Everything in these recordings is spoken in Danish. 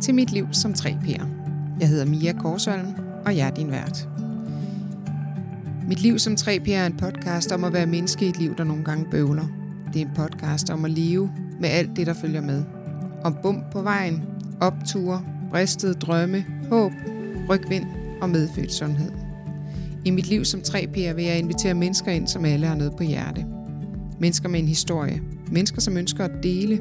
til Mit Liv som 3P'er. Jeg hedder Mia Korsholm, og jeg er din vært. Mit Liv som 3P'er er en podcast om at være menneske i et liv, der nogle gange bøvler. Det er en podcast om at leve med alt det, der følger med. Om bump på vejen, opture, bristede drømme, håb, rygvind og medfødt sundhed. I mit liv som 3P'er vil jeg invitere mennesker ind, som alle har noget på hjerte. Mennesker med en historie. Mennesker, som ønsker at dele.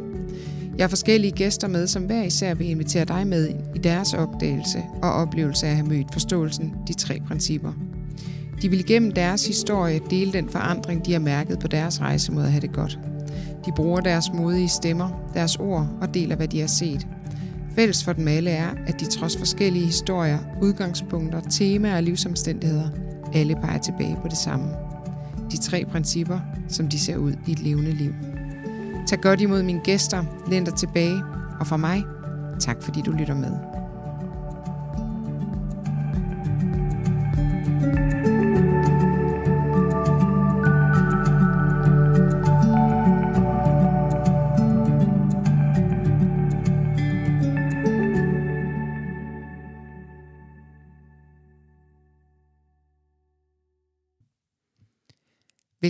Jeg har forskellige gæster med, som hver især vil invitere dig med i deres opdagelse og oplevelse af at have mødt forståelsen, de tre principper. De vil gennem deres historie dele den forandring, de har mærket på deres rejse mod at have det godt. De bruger deres modige stemmer, deres ord og deler, hvad de har set. Fælles for dem alle er, at de trods forskellige historier, udgangspunkter, temaer og livsomstændigheder, alle peger tilbage på det samme. De tre principper, som de ser ud i et levende liv. Tag godt imod mine gæster, læn dig tilbage, og fra mig, tak fordi du lytter med.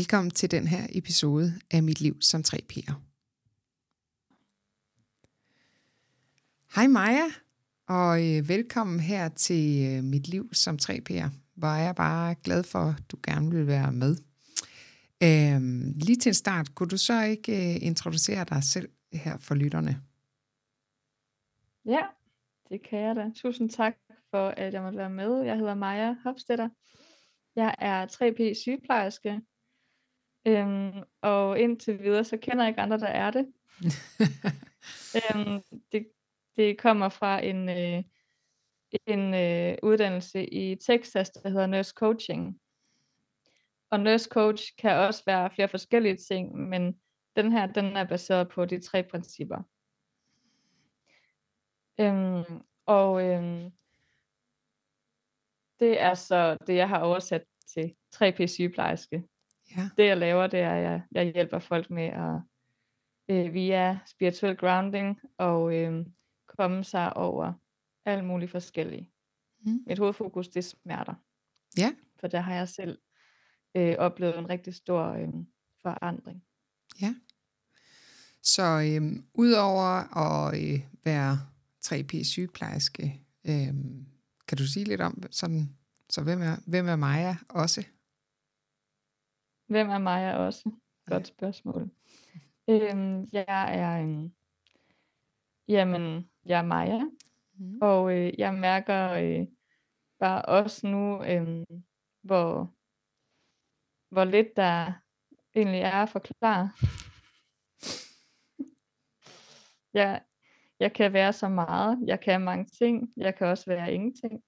Velkommen til den her episode af Mit Liv som 3P'er. Hej Maja, og øh, velkommen her til øh, Mit Liv som 3P'er, hvor jeg er bare glad for, at du gerne vil være med. Øhm, lige til en start, kunne du så ikke øh, introducere dig selv her for lytterne? Ja, det kan jeg da. Tusind tak for, at jeg måtte være med. Jeg hedder Maja Hofstetter. Jeg er 3P sygeplejerske, Øhm, og indtil videre, så kender jeg ikke andre, der er det. øhm, det, det kommer fra en, øh, en øh, uddannelse i Texas, der hedder Nurse Coaching. Og Nurse Coach kan også være flere forskellige ting, men den her, den er baseret på de tre principper. Øhm, og øhm, det er så det, jeg har oversat til 3P sygeplejerske. Ja. Det jeg laver, det er, at jeg, jeg hjælper folk med at øh, via spiritual grounding og øh, komme sig over alt muligt forskellige. Mm. Mit hovedfokus det er smerter. Ja. For der har jeg selv øh, oplevet en rigtig stor øh, forandring. Ja. Så øh, udover at øh, være 3P sygeplejerske, øh, kan du sige lidt om sådan, så hvem er, hvem er Maja også? Hvem er Maja også? Godt spørgsmål. Øhm, jeg er en, jamen, jeg er Maja, mm. og øh, jeg mærker øh, bare også nu, øh, hvor, hvor lidt der egentlig er at forklare. jeg, jeg kan være så meget, jeg kan mange ting, jeg kan også være ingenting.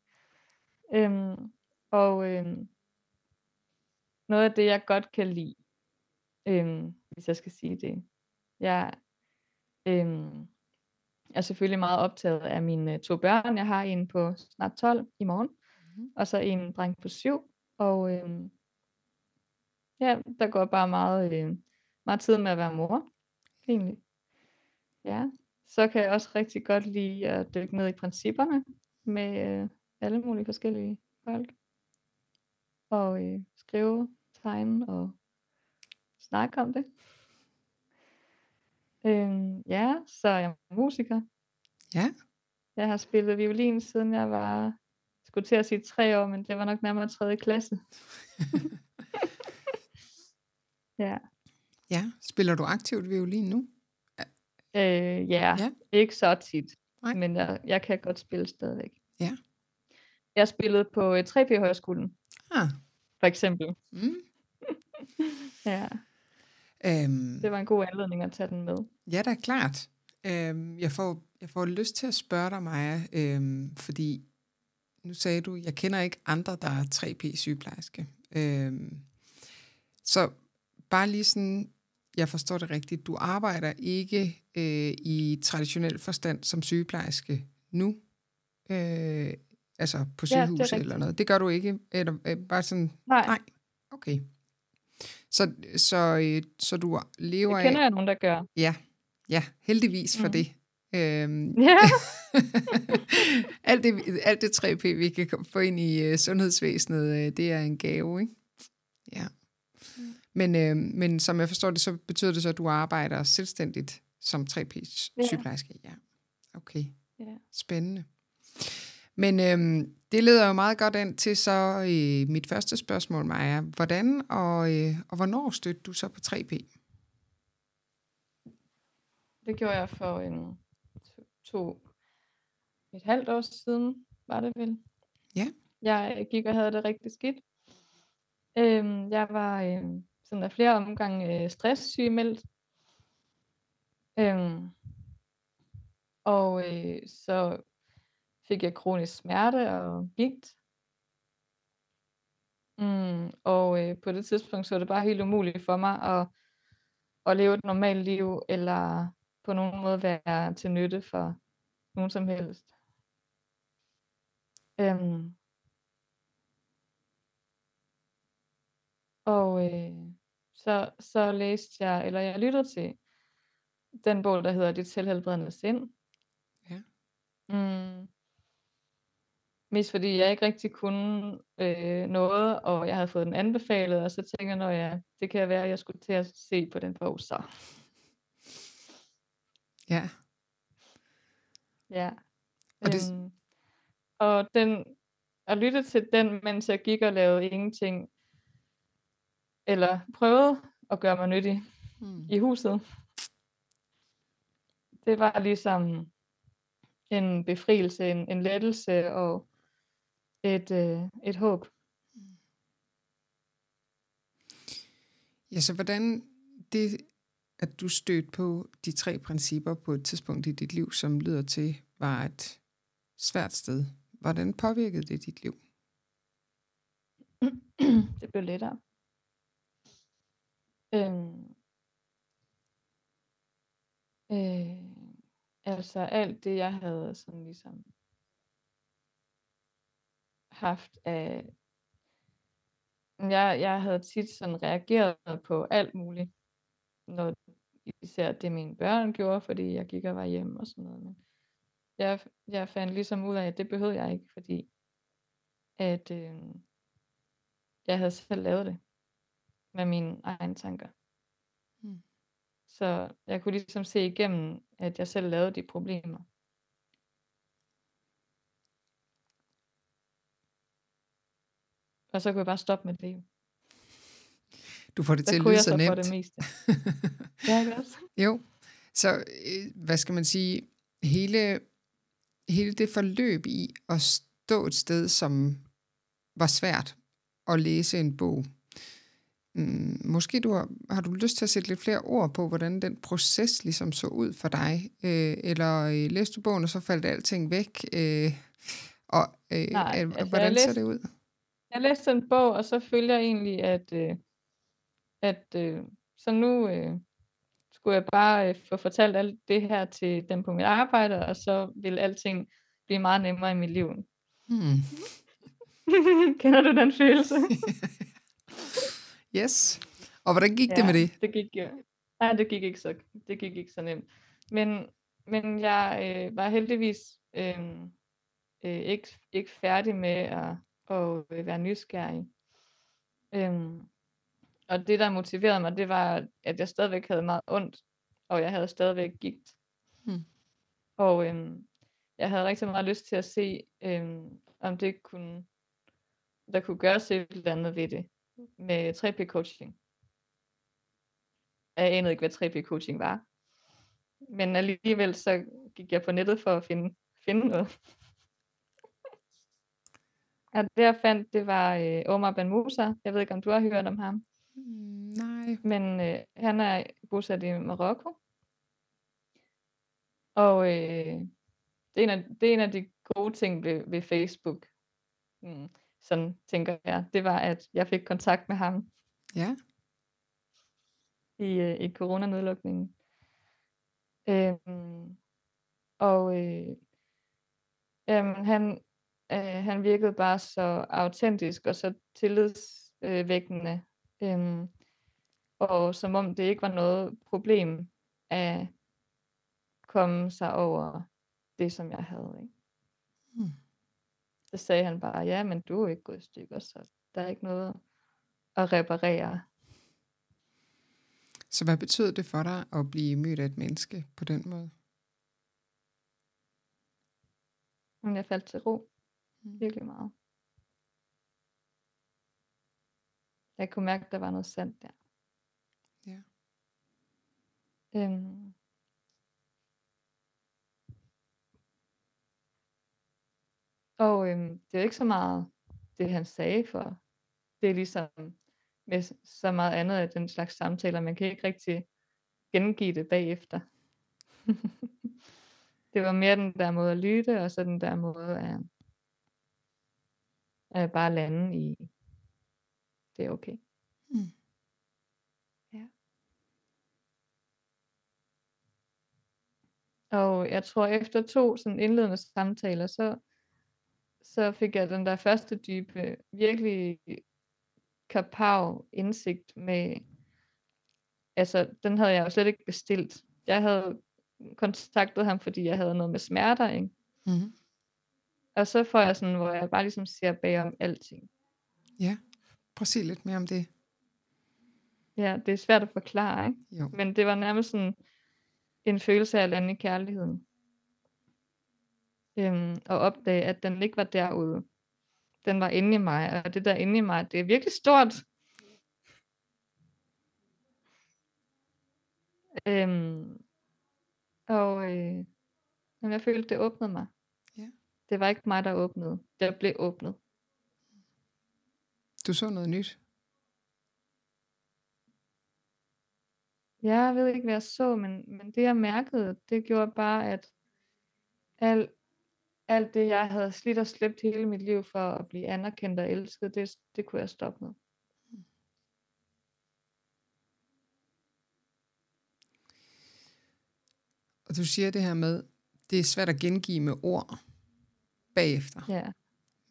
Øhm, og øhm, noget af det, jeg godt kan lide, øhm, hvis jeg skal sige det. Jeg øhm, er selvfølgelig meget optaget af mine to børn. Jeg har en på snart 12 i morgen, mm-hmm. og så en dreng på 7. Og øhm, ja, der går bare meget, øh, meget tid med at være mor, egentlig. Ja, så kan jeg også rigtig godt lide at dykke ned i principperne med øh, alle mulige forskellige folk. Og øh, skrive tegne og snakke om det. Øhm, ja, så er jeg musiker. Ja. Jeg har spillet violin siden jeg var, skulle til at sige tre år, men det var nok nærmere tredje klasse. ja. Ja, spiller du aktivt violin nu? Øh, ja, ja, ikke så tit, Nej. men jeg, jeg kan godt spille stadigvæk. Ja. Jeg spillede på 3P-højskolen, ah. for eksempel. Mm. ja. Øhm, det var en god anledning at tage den med. Ja, da klart. Øhm, jeg, får, jeg får lyst til at spørge dig, Maja, øhm, fordi nu sagde du, jeg kender ikke andre, der er 3P-sygeplejerske. Øhm, så bare lige sådan, jeg forstår det rigtigt, du arbejder ikke øh, i traditionel forstand som sygeplejerske nu, øh, altså på sygehus ja, eller noget. Det gør du ikke? Eller øh, bare sådan, nej. nej. Okay. Så, så, øh, så du lever af... Det kender jeg nogen, der gør. Ja, ja heldigvis for mm. det. Øhm, Ja. alt, det, alt det 3P, vi kan få ind i uh, sundhedsvæsenet, uh, det er en gave, ikke? Ja. Mm. Men, øh, men som jeg forstår det, så betyder det så, at du arbejder selvstændigt som 3P-sygeplejerske? Ja. Okay. Ja. Spændende. Men øhm, det leder jo meget godt ind til så øh, mit første spørgsmål, Maja. Hvordan og, øh, og hvornår stødte du så på 3P? Det gjorde jeg for en to, to et halvt år siden, var det vel. Ja. Jeg gik og havde det rigtig skidt. Øhm, jeg var øh, sådan af flere omgange øh, stresssygemeldt. Øhm, og øh, så fik jeg kronisk smerte og gigt. Mm, og øh, på det tidspunkt så var det bare helt umuligt for mig at, at leve et normalt liv, eller på nogen måde være til nytte for nogen som helst. Øhm, og øh, så, så læste jeg, eller jeg lyttede til den bog, der hedder Dit selvhelbredende sind. Ja. Mm. Mest fordi jeg ikke rigtig kunne øh, noget, og jeg havde fået den anbefalet, og så tænker jeg, når jeg, det kan være, at jeg skulle til at se på den bog så. Ja. Ja. Og det- Øhm, og den, at lytte til den, mens jeg gik og lavede ingenting, eller prøvede at gøre mig nyttig Hmm. i huset, det var ligesom en befrielse, en, en lettelse og et, øh, et håb. Ja, så hvordan det, at du stødte på de tre principper på et tidspunkt i dit liv, som lyder til, var et svært sted. Hvordan påvirkede det dit liv? det blev lettere. Øhm, øh, altså alt det, jeg havde sådan ligesom haft af... Jeg, jeg havde tit sådan reageret på alt muligt, når især det mine børn gjorde, fordi jeg gik og var hjemme og sådan noget. Men jeg, jeg fandt ligesom ud af, at det behøvede jeg ikke, fordi at øh, jeg havde selv lavet det med mine egne tanker. Mm. Så jeg kunne ligesom se igennem, at jeg selv lavede de problemer. Og så kunne jeg bare stoppe med det. Du får det Så til at lyde så nemt. det meste. Ja, ikke også? Jo, så øh, hvad skal man sige, hele, hele det forløb i at stå et sted, som var svært at læse en bog. Mm, måske du har, har du lyst til at sætte lidt flere ord på, hvordan den proces ligesom så ud for dig, øh, eller øh, læste du bogen, og så faldt alting væk, øh, og øh, Nej, altså, hvordan jeg ser læste- det ud? Jeg læste en bog, og så følger jeg egentlig, at, øh, at øh, så nu øh, skulle jeg bare øh, få fortalt alt det her til dem på mit arbejde, og så vil alting blive meget nemmere i mit liv. Hmm. Kender du den følelse? Yes. Og hvordan gik ja. det med det? Det gik jo. Nej, det gik ikke så, det gik ikke så nemt. Men, men jeg øh, var heldigvis øh, øh, ikke, ikke færdig med at, at øh, være nysgerrig. Øhm, og det, der motiverede mig, det var, at jeg stadigvæk havde meget ondt, og jeg havde stadigvæk gigt. Hmm. Og øhm, jeg havde rigtig meget lyst til at se, øhm, om det kunne, der kunne gøres et eller andet ved det med 3P-coaching. Jeg anede ikke, hvad 3P-coaching var. Men alligevel så gik jeg på nettet for at finde, finde noget. Og det jeg fandt, det var øh, Omar Ben Musa. Jeg ved ikke, om du har hørt om ham. Mm, nej. Men øh, han er bosat i Marokko. Og øh, det, er en af, det er en af de gode ting ved, ved Facebook. Mm, sådan tænker jeg. Det var, at jeg fik kontakt med ham Ja. i, øh, i coronanedlukningen. Øhm, og øh, jamen, han, øh, han virkede bare så autentisk og så tillidsvækkende. Øhm, og som om det ikke var noget problem at komme sig over det, som jeg havde. Ikke? Mm. Så sagde han bare, ja, men du er ikke gået i stykker, så der er ikke noget at reparere. Så hvad betød det for dig at blive mødt af et menneske på den måde? Jeg faldt til ro. Mm. Virkelig meget. Jeg kunne mærke, at der var noget sandt der. Ja. Øhm. Og øhm, det er ikke så meget det, han sagde, for det er ligesom med så meget andet af den slags samtaler, man kan ikke rigtig gengive det bagefter. det var mere den der måde at lytte, og så den der måde at, at bare lande i, det er okay. Mm. Ja. Og jeg tror efter to sådan indledende samtaler, så, så fik jeg den der første dybe, virkelig kapav indsigt med, altså den havde jeg jo slet ikke bestilt. Jeg havde kontaktet ham, fordi jeg havde noget med smerter, ikke? Mm-hmm. Og så får jeg sådan, hvor jeg bare ligesom ser bag om alting. Ja, prøv at sige lidt mere om det. Ja, det er svært at forklare, ikke? Jo. Men det var nærmest sådan en følelse af at lande i kærligheden. Øhm, og opdage, at den ikke var derude. Den var inde i mig, og det der inde i mig, det er virkelig stort. Øhm, og øh, jeg følte, det åbnede mig. Det var ikke mig, der åbnede. Det blev åbnet. Du så noget nyt. Jeg ved ikke, hvad jeg så, men, men det jeg mærkede, det gjorde bare, at alt, alt det, jeg havde slidt og slæbt hele mit liv for at blive anerkendt og elsket, det, det kunne jeg stoppe med. Og du siger det her med, det er svært at gengive med ord bagefter. Ja.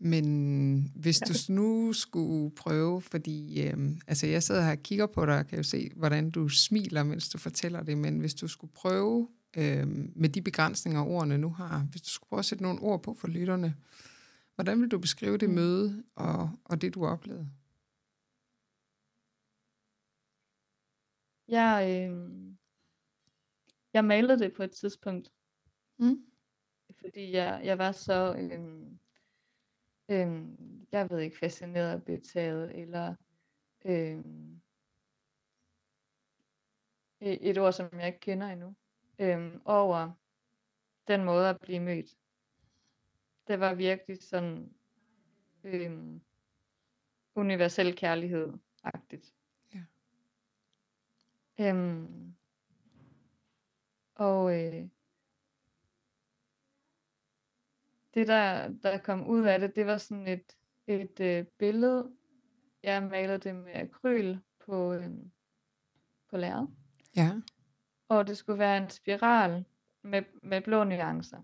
Men hvis du nu skulle prøve, fordi øh, altså jeg sidder her og kigger på dig og kan jo se, hvordan du smiler, mens du fortæller det, men hvis du skulle prøve øh, med de begrænsninger, ordene nu har, hvis du skulle prøve at sætte nogle ord på for lytterne, hvordan vil du beskrive det Mm. møde og, og det, du oplevede? Jeg, øh, jeg malede det på et tidspunkt, Mm. Fordi jeg, jeg var så, øh, øh, jeg ved ikke, fascineret og betaget, eller øh, et ord, som jeg ikke kender endnu, øh, over den måde at blive mødt. Det var virkelig sådan øh, universel kærlighed-agtigt. Ja. Øhm, og øh, det der, der kom ud af det, det var sådan et, et øh, billede. Jeg malede det med akryl på, øh, på lærred. Ja. Og det skulle være en spiral med, med blå nuancer.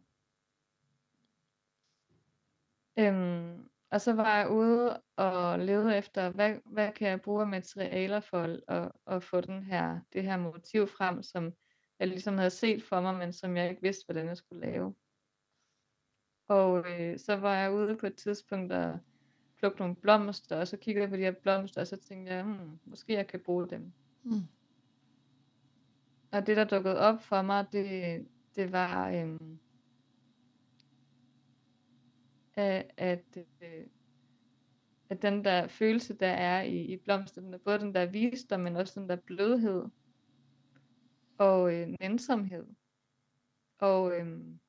Øhm, og så var jeg ude og lede efter, hvad, hvad kan jeg bruge af materialer for at, at få den her, det her motiv frem, som jeg ligesom havde set for mig, men som jeg ikke vidste, hvordan jeg skulle lave. Og øh, så var jeg ude på et tidspunkt og plukke nogle blomster, og så kiggede jeg på de her blomster, og så tænkte jeg, hmm, måske jeg kan bruge dem. Mm. Og det, der dukkede op for mig, det, det var, øhm, at, at, øh, at den der følelse, der er i, i blomsten, er både den der visdom, men også den der blødhed, og øh, nænsomhed, og, øhm,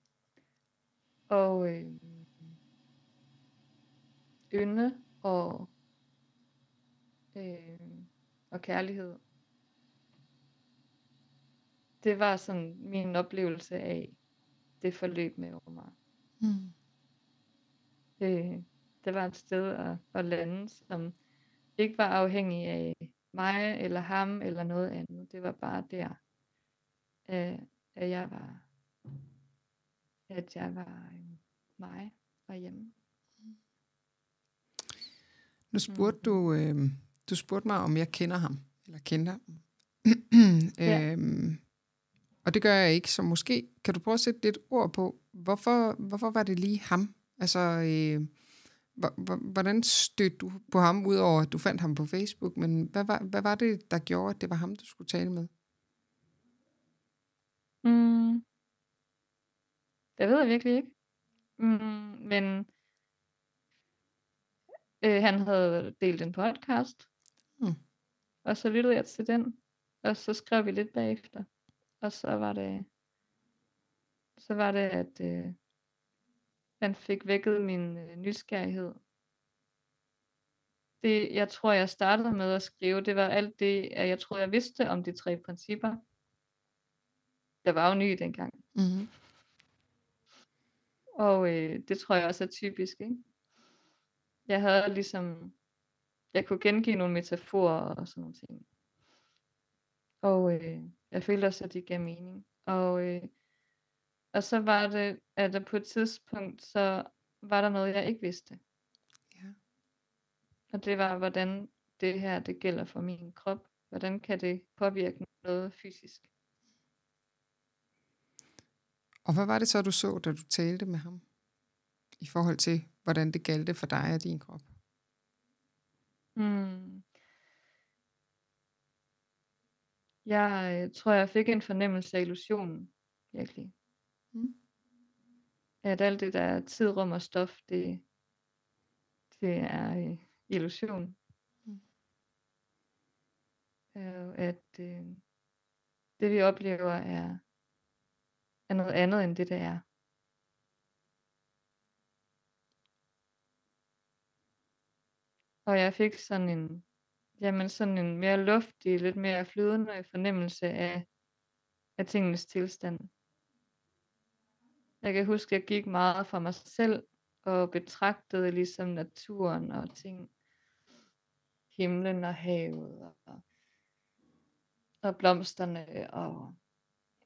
og øh, ynde, og, øh, og kærlighed det var sådan min oplevelse af det forløb med mig. Mm. Det, det var et sted at, at lande, som ikke var afhængig af mig eller ham eller noget andet. Det var bare der, øh, at jeg var, at jeg var øh, mig og hjemme. Nu spurgte du, øh, du spurgte mig, om jeg kender ham, eller kender ham. Ja. øhm, og det gør jeg ikke, så måske kan du prøve at sætte lidt ord på, hvorfor, hvorfor var det lige ham? Altså, øh, hvordan stødte du på ham, udover at du fandt ham på Facebook, men hvad var, hvad var det, der gjorde, at det var ham, du skulle tale med? Mm. Det ved jeg virkelig ikke. Mm, men øh, han havde delt en podcast, mm. og så lyttede jeg til den, og så skrev vi lidt bagefter. Og så var det, så var det, at øh, han fik vækket min øh, nysgerrighed. Det, jeg tror, jeg startede med at skrive, det var alt det, at jeg tror, jeg vidste om de tre principper. Der var jo ny dengang. Mm-hmm. Og øh, det tror jeg også er typisk, ikke? Jeg havde ligesom, jeg kunne gengive nogle metaforer og sådan nogle ting. Og øh, jeg følte også, at det gav mening. Og, øh, og så var det, at der på et tidspunkt, så var der noget, jeg ikke vidste. Ja. Og det var, hvordan det her, det gælder for min krop. Hvordan kan det påvirke noget fysisk? Og hvad var det så, du så, da du talte med ham? I forhold til, hvordan det gældte for dig og din krop? Hmm. Jeg øh, tror, jeg fik en fornemmelse af illusionen, virkelig. Mm. At alt det, der er tid, rum og stof, det, det er øh, illusion. Mm. Øh, at øh, det, vi oplever, er, er noget andet, end det, det er. Og jeg fik sådan en Jamen sådan en mere luftig, lidt mere flydende fornemmelse af, af tingenes tilstand. Jeg kan huske, at jeg gik meget for mig selv og betragtede ligesom naturen og ting. Himlen og havet og, og blomsterne og,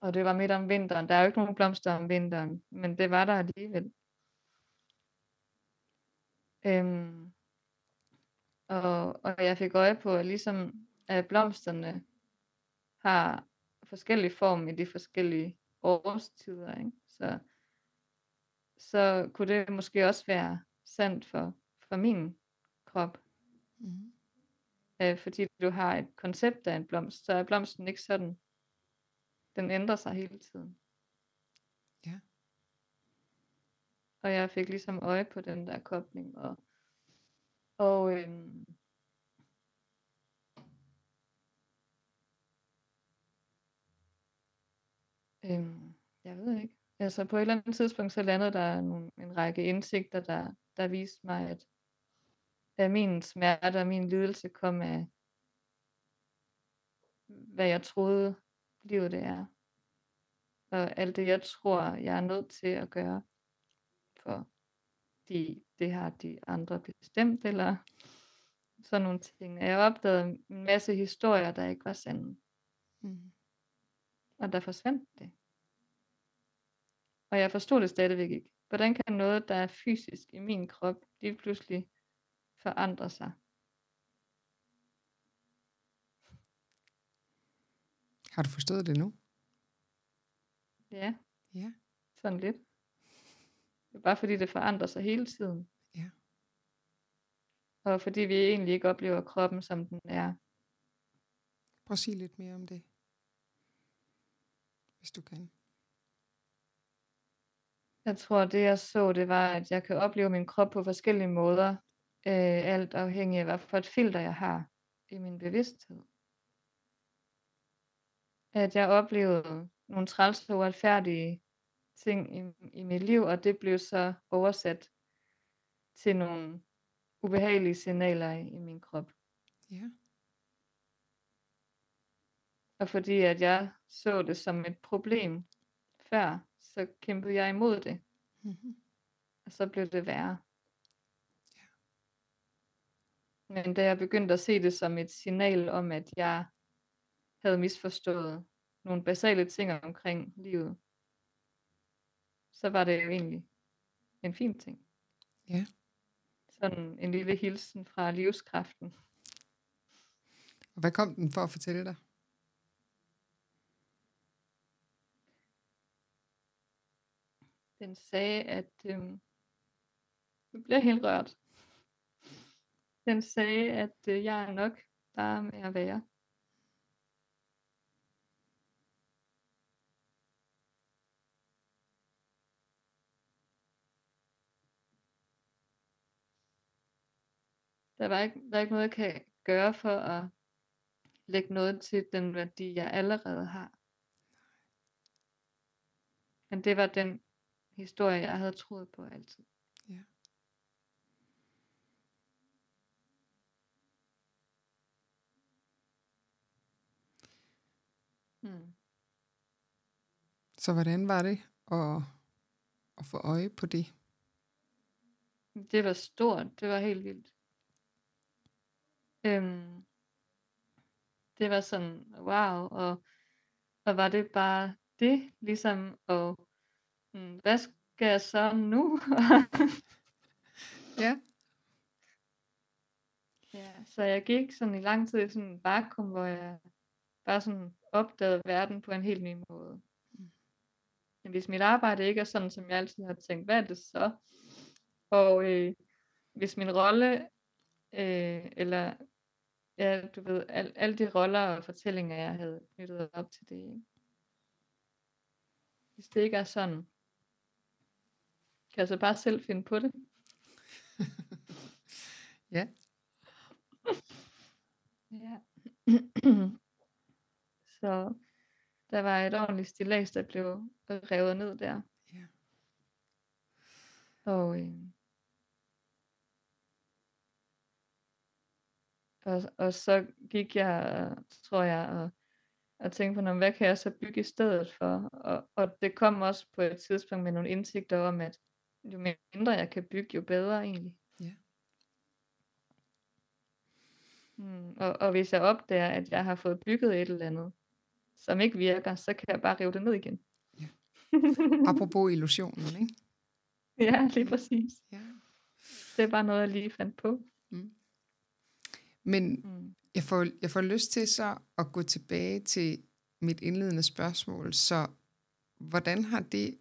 og det var midt om vinteren. Der er jo ikke nogen blomster om vinteren, men det var der alligevel. Øhm, og, og jeg fik øje på, at ligesom at blomsterne har forskellige form i de forskellige årstider. Ikke? Så, så kunne det måske også være sandt for, for min krop. Mm. Øh, fordi du har et koncept af en blomst, så er blomsten ikke sådan. Den ændrer sig hele tiden. Ja. Og jeg fik ligesom øje på den der kobling, og og øhm, øhm, jeg ved ikke. Altså på et eller andet tidspunkt, så landede der nogle, en række indsigter, der, der viste mig, at, at min smerte og min lidelse kom af, hvad jeg troede, livet det er. Og alt det, jeg tror, jeg er nødt til at gøre for de, det har de andre bestemt, eller sådan nogle ting. Jeg opdagede en masse historier, der ikke var sande. Mm. Og der forsvandt det. Og jeg forstod det stadigvæk ikke. Hvordan kan noget, der er fysisk i min krop, lige pludselig forandre sig? Har du forstået det nu? Ja. Ja. Sådan lidt. Det er bare fordi det forandrer sig hele tiden. Ja. Og fordi vi egentlig ikke oplever kroppen, som den er. Prøv at sige lidt mere om det. Hvis du kan. Jeg tror, det jeg så, det var, at jeg kan opleve min krop på forskellige måder. Øh, alt afhængig af, hvad for et filter jeg har i min bevidsthed. At jeg oplevede nogle træls og uretfærdige ting i, i mit liv, og det blev så oversat til nogle ubehagelige signaler i, i min krop. Ja. Og fordi at jeg så det som et problem før, så kæmpede jeg imod det. Mm-hmm. Og så blev det værre. Ja. Men da jeg begyndte at se det som et signal om, at jeg havde misforstået nogle basale ting omkring livet, så var det jo egentlig en fin ting. Ja. Sådan en lille hilsen fra livskraften. Og hvad kom den for at fortælle dig? den sagde, at øhm, nu bliver helt rørt. Den sagde, at øh, jeg er nok bare med at være. Der var ikke, der er ikke noget, jeg kan gøre for at lægge noget til den værdi, jeg allerede har. Men det var den historie, jeg havde troet på altid. Ja. Hmm. Så hvordan var det at, at få øje på det? Det var stort, det var helt vildt. Øhm, det var sådan, wow, og, og var det bare det, ligesom, og mm, hvad skal jeg så nu? Ja. ja, så jeg gik sådan i lang tid i sådan en vakuum, hvor jeg bare sådan opdagede verden på en helt ny måde. Men hvis mit arbejde ikke er sådan, som jeg altid har tænkt, hvad er det så? Og øh, hvis min rolle, øh, eller ja, du ved, al, alle de roller og fortællinger, jeg havde knyttet op til det, ikke? hvis det ikke er sådan, kan jeg så bare selv finde på det. Ja. Ja. så der var et ordentligt stillads, der blev revet ned der. Ja. Og, øh, og, og så gik jeg, tror jeg, og, og tænkte på, "Nå, hvad kan jeg så bygge i stedet for? Og, og det kom også på et tidspunkt med nogle indsigter om, at jo mindre jeg kan bygge, jo bedre egentlig. Ja. Mm, og, og hvis jeg opdager, at jeg har fået bygget et eller andet, som ikke virker, så kan jeg bare rive det ned igen. Ja. Apropos illusionen, ikke? ja, lige præcis. Ja. Det er bare noget, jeg lige fandt på. Mm. Men Mm. jeg får, jeg får lyst til så at gå tilbage til mit indledende spørgsmål. Så hvordan har det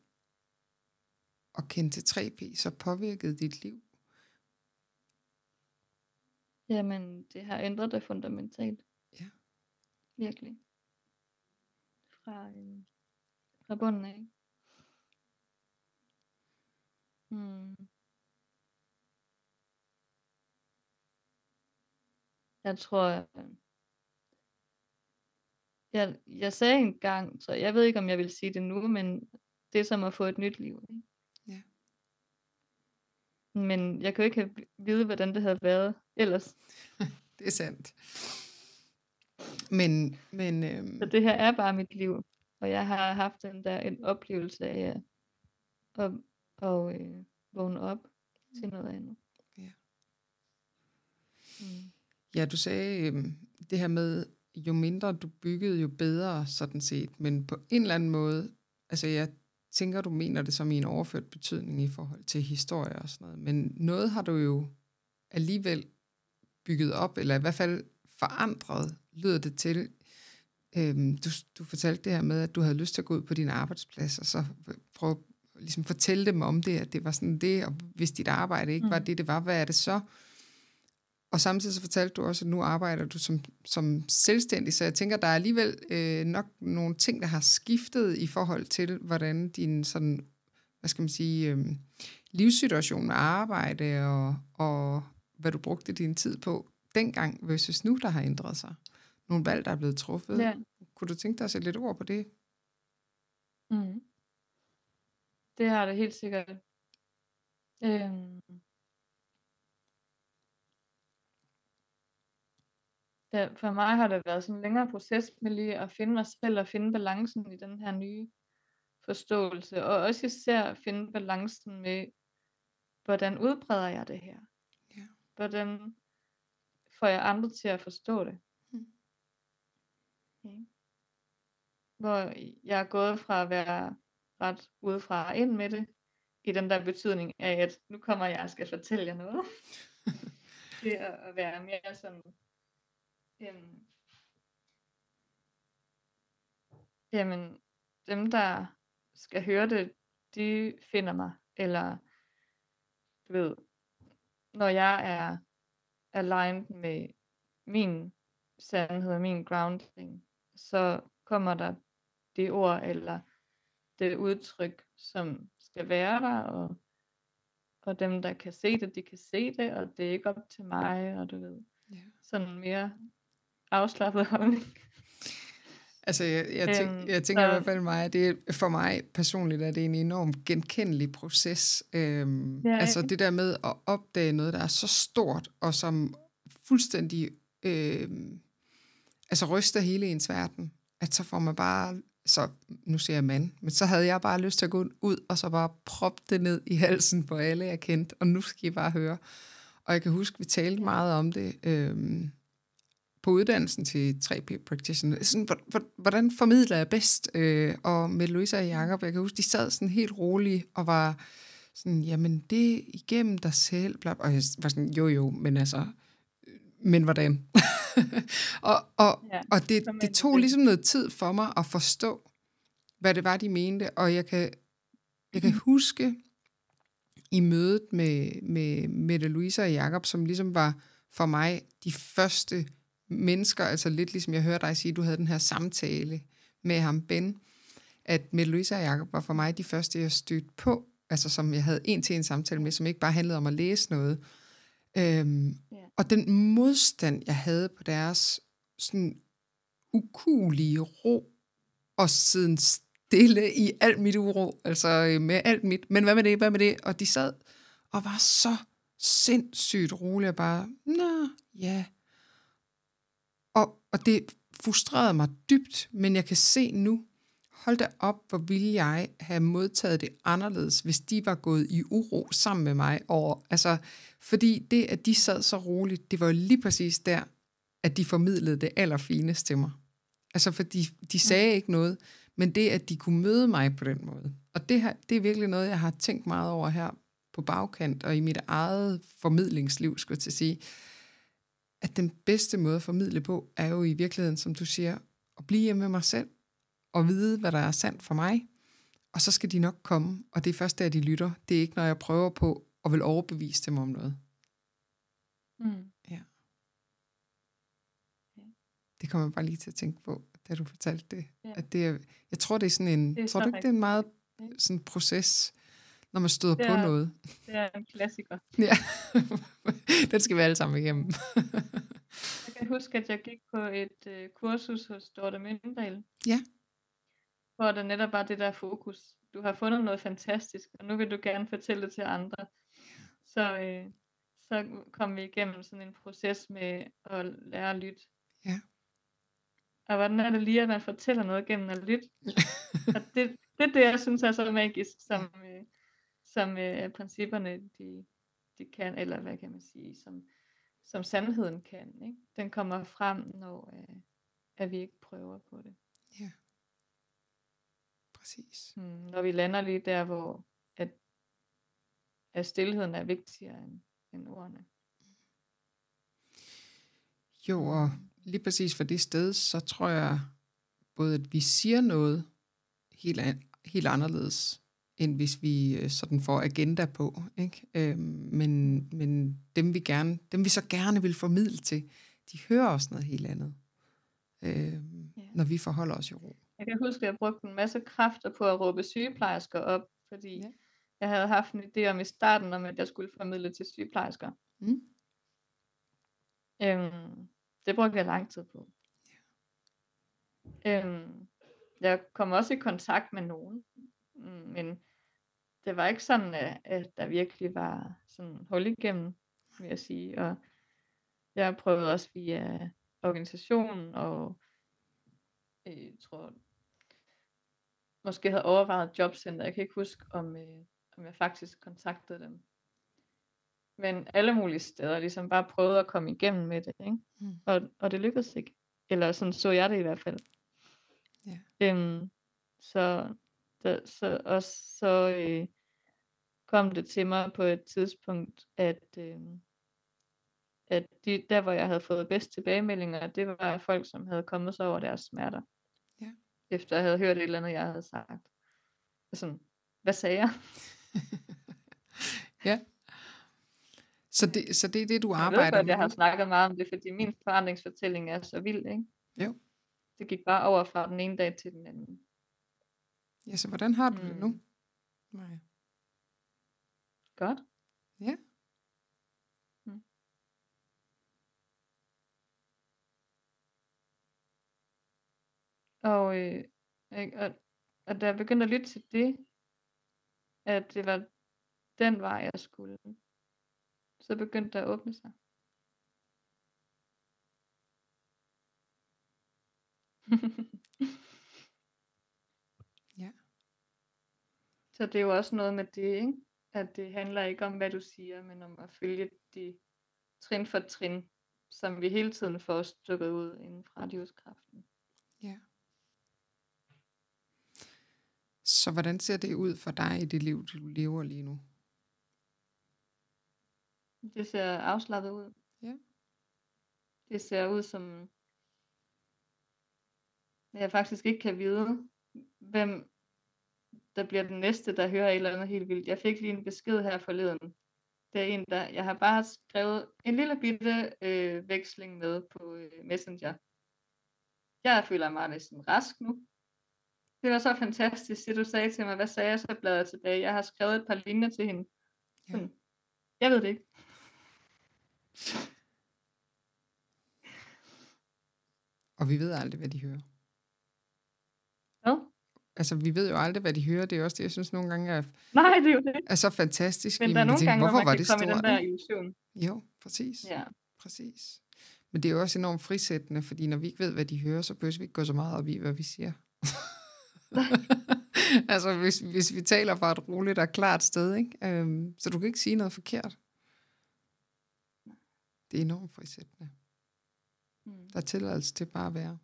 at kende til 3P så påvirket dit liv? Jamen, det har ændret det fundamentalt. Ja. Virkelig. Fra, øh, fra bunden af. Mm. Jeg tror, øh, jeg, jeg sagde engang, så jeg ved ikke, om jeg vil sige det nu, men det er som at få et nyt liv. Ikke? Ja. Men jeg kan jo ikke have vide, hvordan det havde været ellers. Det er sandt. Men, men øhm, Så det her er bare mit liv. Og jeg har haft den der en oplevelse af at, at, at øh, vågne op til noget andet. Ja. Mm. Ja, du sagde øhm, det her med, jo mindre du byggede, jo bedre sådan set. Men på en eller anden måde, altså jeg tænker, du mener det som i en overført betydning i forhold til historie og sådan noget. Men noget har du jo alligevel bygget op, eller i hvert fald forandret, lyder det til. Øhm, du, du fortalte det her med, at du havde lyst til at gå ud på din arbejdsplads, og så prøve at ligesom fortælle dem om det, at det var sådan det, og hvis dit arbejde ikke mm. var det, det var, hvad er det så? Og samtidig så fortalte du også, at nu arbejder du som, som selvstændig, så jeg tænker, der er alligevel øh, nok nogle ting, der har skiftet i forhold til, hvordan din sådan, hvad skal man sige, øh, livssituation med arbejde og, og hvad du brugte din tid på dengang versus nu, der har ændret sig. Nogle valg, der er blevet truffet. Ja. Kunne du tænke dig at sætte lidt ord på det? Mm. Det har det helt sikkert. Øhm. Ja, for mig har det været sådan en længere proces med lige at finde mig selv og finde balancen i den her nye forståelse. Og også især finde balancen med, hvordan udbreder jeg det her? Ja. Hvordan får jeg andre til at forstå det? Okay. Hvor jeg er gået fra at være ret udefra og ind med det, i den der betydning af, at nu kommer jeg og skal fortælle jer noget. det at være mere sådan, øhm, jamen, dem der skal høre det, de finder mig, eller du ved, når jeg er aligned med min sandhed og min grounding, så kommer der det ord eller det udtryk, som skal være der, og, og dem, der kan se det, de kan se det, og det er ikke op til mig, og du ved, Ja. sådan mere afslappet holdning. Altså, jeg, jeg, tænk, Øhm, jeg tænker i så- hvert fald mig, det er, for mig personligt er det en enormt genkendelig proces. Øhm, Ja, altså det der med at opdage noget, der er så stort, og som fuldstændig øhm, altså ryster hele ens verden, at så får man bare, så nu siger jeg mand, men så havde jeg bare lyst til at gå ud, og så bare proppe det ned i halsen på alle, jeg kendte, og nu skal I bare høre. Og jeg kan huske, vi talte meget om det, øhm, på uddannelsen til 3P Practitioner. Sådan, hvor- hvor- hvordan formidler jeg bedst? Øh, og med Louisa og Jacob, jeg kan huske, de sad sådan helt rolige og var sådan, jamen det er igennem dig selv, bla, og jeg var sådan, jo jo, men altså, men hvordan? og og, Ja, og det, det tog ligesom noget tid for mig at forstå, hvad det var, de mente, og jeg kan, jeg kan huske i mødet med, med Mette Louise og Jakob, som ligesom var for mig de første mennesker, altså lidt ligesom jeg hørte dig sige, du havde den her samtale med ham, Ben, at Mette Louise og Jacob var for mig de første, jeg stødte på, altså som jeg havde en til en samtale med, som ikke bare handlede om at læse noget. Øhm, Ja. Og den modstand, jeg havde på deres sådan ukulige ro, og siden stille i alt mit uro, altså øh, med alt mit, men hvad med det, hvad med det? Og de sad og var så sindssygt rolige, og bare, nå, ja. Og, og det frustrerede mig dybt, men jeg kan se nu, hold da op, hvor ville jeg have modtaget det anderledes, hvis de var gået i uro sammen med mig over, altså, fordi det, at de sad så roligt, det var lige præcis der, at de formidlede det allerfineste til mig. Altså, fordi de sagde ikke noget, men det, at de kunne møde mig på den måde. Og det, her, det er virkelig noget, jeg har tænkt meget over her på bagkant, og i mit eget formidlingsliv, skulle jeg til at sige, at den bedste måde at formidle på, er jo i virkeligheden, som du siger, at blive hjemme med mig selv, og vide, hvad der er sandt for mig, og så skal de nok komme, og det er først der, de lytter. Det er ikke, når jeg prøver på at vil overbevise dem om noget. Mm. Det kommer jeg bare lige til at tænke på, da du fortalte det. Ja. At det er, jeg tror, det er sådan en, Det er tror så du ikke, det er en meget rigtigt. sådan proces, når man støder Det på er- noget? Det er en klassiker. Ja, den skal vi alle sammen igennem. Jeg kan huske, at jeg gik på et øh, kursus hos Dorte Mindal. Ja. Hvor der netop var det der fokus. Du har fundet noget fantastisk, og nu vil du gerne fortælle det til andre. Så, øh, så kom vi igennem sådan en proces med at lære at lytte. Ja. Og hvordan er det lige, at man fortæller noget gennem at lytte? og det, det er det, jeg synes er så magisk, som, øh, som øh, principperne, de, de kan, eller hvad kan man sige, som, som sandheden kan. Ikke? Den kommer frem, når øh, at vi ikke prøver på det. Præcis. Hmm, når vi lander lige der, hvor at, at stillheden er vigtigere end, end ordene. Jo, og lige præcis for det sted, så tror jeg både, at vi siger noget helt, helt anderledes, end hvis vi øh, sådan får agenda på. Ikke? Øhm, men, men dem, vi gerne, dem vi så gerne vil formidle til, de hører også noget helt andet, øhm, Ja. når vi forholder os i ro. Jeg kan huske, at jeg brugte en masse kræfter på at råbe sygeplejersker op, fordi Ja. ja. jeg havde haft en idé om i starten, om at jeg skulle formidle til sygeplejersker. Mm. Øhm, det brugte jeg lang tid på. Øhm, jeg kom også i kontakt med nogen, mm, men det var ikke sådan, at, at der virkelig var sådan hul igennem, vil jeg sige. Og jeg prøvede også via organisationen, og øh, jeg tror, måske havde overvejet jobcenter. Jeg kan ikke huske, om, øh, om jeg faktisk kontaktede dem. Men alle mulige steder, ligesom bare prøvede at komme igennem med det, ikke? Mm. Og, og det lykkedes ikke. Eller sådan så jeg det i hvert fald. Ja. Øhm, så, der, så, og så øh, kom det til mig på et tidspunkt, at, øh, at de, der hvor jeg havde fået bedst tilbagemeldinger, det var folk, som havde kommet sig over deres smerter. Ja. Efter jeg havde hørt et eller andet, jeg havde sagt. Sådan, hvad sagde jeg? ja. Så det, så det er det, du Jeg arbejder ved godt, med jeg har snakket meget om det, fordi min forandringsfortælling er så vild, ikke? Jo. Det gik bare over fra den ene dag til den anden. Ja, så hvordan har du det nu? Mm. Nej. Godt. Ja. Mm. Og, øh, og, og da jeg begyndte at lytte til det, at det var den vej, jeg skulle, så begyndte det at åbne sig. Ja. Så det er jo også noget med det, ikke? At det handler ikke om, hvad du siger, men om at følge de trin for trin, som vi hele tiden får stukket ud inden fra livskraften. Ja. Så hvordan ser det ud for dig i det liv, du lever lige nu? Det ser afslappet ud. Ja. Det ser ud som, at jeg faktisk ikke kan vide, hvem der bliver den næste, der hører et eller andet helt vildt. Jeg fik lige en besked her forleden. Det er en, der, jeg har bare skrevet en lille bitte øh, veksling med på øh, Messenger. Jeg føler mig næsten rask nu. Det var så fantastisk, det du sagde til mig. Hvad sagde jeg så bladret tilbage? Jeg har skrevet et par linjer til hende. Ja. Sådan, jeg ved det ikke. Og vi ved aldrig, hvad de hører. Hvad? Altså, vi ved jo aldrig, hvad de hører. Det er også det, jeg synes nogle gange er, Nej, det er jo det. er så fantastisk. Men der er nogle tænker, gange, hvor hvorfor man var kan det komme i den stort? der illusion. Jo, præcis. Ja. Præcis. Men det er jo også enormt frisættende, fordi når vi ikke ved, hvad de hører, så behøver vi ikke gå så meget op i, hvad vi siger. altså, hvis, hvis vi taler fra et roligt og klart sted, ikke? Øhm, så du kan ikke sige noget forkert. Det er enormt frisættende. Mm. Der er tilladelse til bare at være.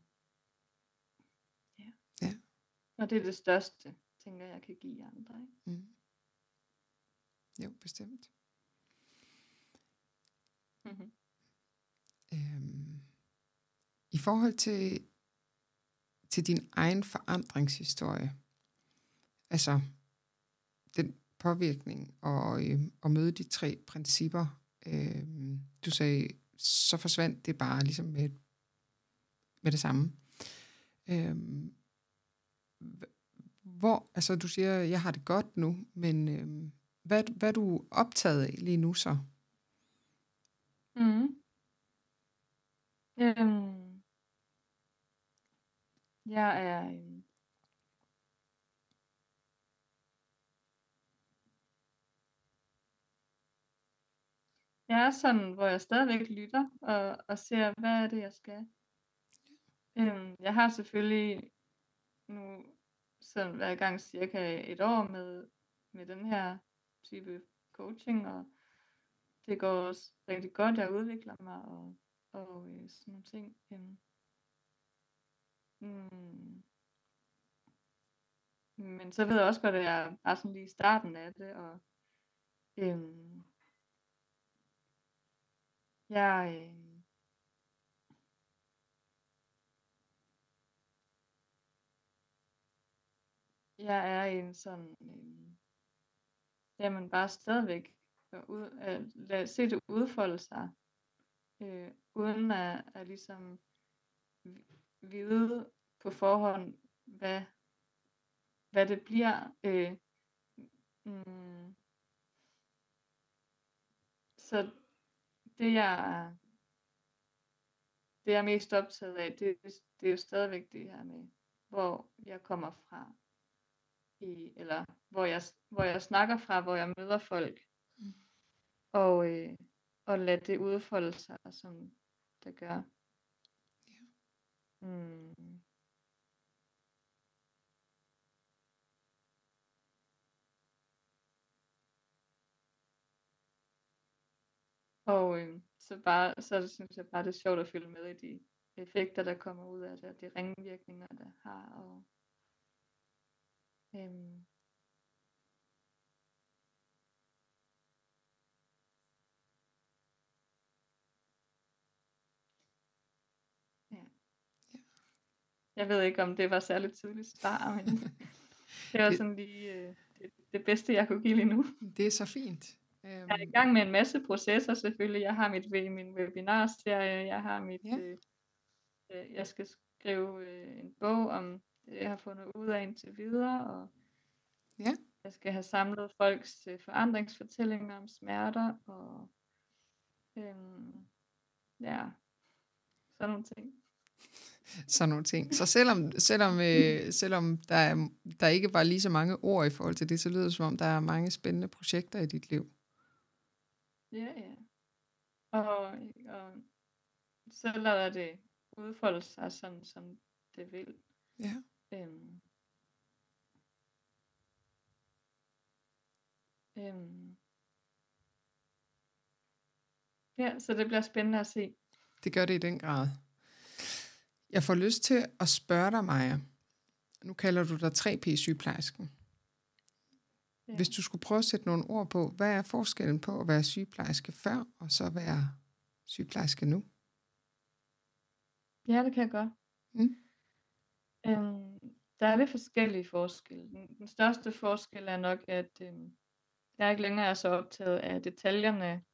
Og det er det største, tænker jeg, kan give andre. Ikke? Mm. Jo, bestemt. Mm-hmm. Øhm, I forhold til, til din egen forandringshistorie, altså den påvirkning og øh, at møde de tre principper, øh, du sagde, så forsvandt det bare ligesom med, med det samme. Øh, hvor, altså du siger, jeg har det godt nu, men øh, hvad, hvad er du optaget af lige nu så? Mm. Øhm, jeg er øhm, jeg er sådan, hvor jeg stadigvæk lytter og, og ser, hvad er det, jeg skal. Øhm, jeg har selvfølgelig nu sådan været i gang cirka et år med, med den her type coaching, og det går også rigtig godt, jeg udvikler mig og, og øh, sådan nogle ting. Øhm, mm, men så ved jeg også godt, at jeg er sådan lige i starten af det, og øhm, jeg, øh, jeg er i en sådan, øh, jamen bare stadigvæk øh, ud, øh, lad, se det udfolde sig, øh, uden at, at ligesom vide på forhånd, hvad, hvad det bliver. Øh, mm, så det jeg, det jeg er mest optaget af, det, det er jo stadigvæk det her med, hvor jeg kommer fra, i, eller hvor jeg, hvor jeg snakker fra, hvor jeg møder folk, Mm. og, øh, og lade det udfolde sig, som det gør. Ja. Mm. Og øh, så, bare, så synes jeg bare, det er sjovt at følge med i de effekter, der kommer ud af det, og de ringvirkninger, der har. Og, øhm, ja. Ja. Jeg ved ikke, om det var særligt tydeligt svar, men det var sådan lige... Øh, det, det bedste, jeg kunne give lige nu. Det er så fint. Jeg er i gang med en masse processer selvfølgelig. Jeg har mit, min webinarserie, jeg har mit, Ja. øh, øh, jeg skal skrive øh, en bog om det, jeg har fundet ud af indtil videre, og Ja. jeg skal have samlet folks øh, forandringsfortællinger om smerter, og øhm, ja, sådan nogle ting. sådan nogle ting. Så selvom, selvom, øh, selvom der, er, der ikke var lige så mange ord i forhold til det, så lyder det som om, der er mange spændende projekter i dit liv. Ja, ja. Og, og så lader det udfolde sig sådan, som det vil. Ja. Øhm. Øhm. Ja, så det bliver spændende at se. Det gør det i den grad. Jeg får lyst til at spørge dig, Maja. Nu kalder du dig 3P-sygeplejersken. Ja. Hvis du skulle prøve at sætte nogle ord på, hvad er forskellen på at være sygeplejerske før, og så være sygeplejerske nu? Ja, det kan jeg godt. Mm. Øhm, der er lidt forskellige forskelle. Den, den største forskel er nok, at øhm, jeg ikke længere er så optaget af detaljerne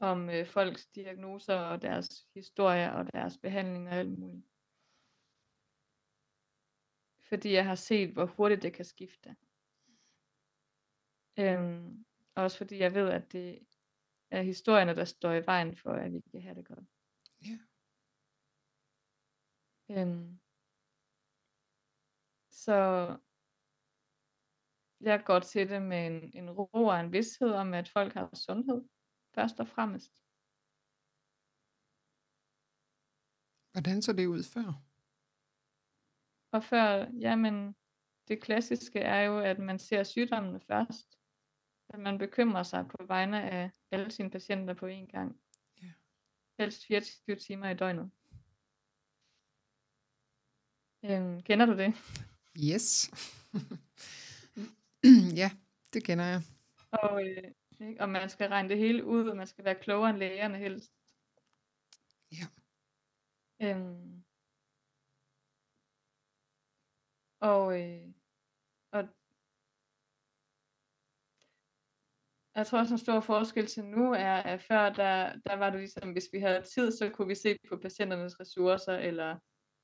om øh, folks diagnoser og deres historier og deres behandling og alt muligt. Fordi jeg har set, hvor hurtigt det kan skifte. Øhm, også fordi jeg ved, at det er historierne, der står i vejen for, at vi kan have det godt. Ja. Øhm, så jeg går til det med en, en ro og en vidshed om, at folk har sundhed, først og fremmest. Hvordan så det ud før? Og før, jamen, det klassiske er jo, at man ser sygdommene først. At man bekymrer sig på vegne af alle sine patienter på én gang. Ja. Helst 24 timer i døgnet. Øhm, kender du det? Yes. ja, det kender jeg. Og, øh, ikke? og man skal regne det hele ud, og man skal være klogere end lægerne helst. Ja. Øhm, og, øh, og jeg tror også en stor forskel til nu er, at før der, der var det ligesom, hvis vi havde tid, så kunne vi se på patienternes ressourcer, eller,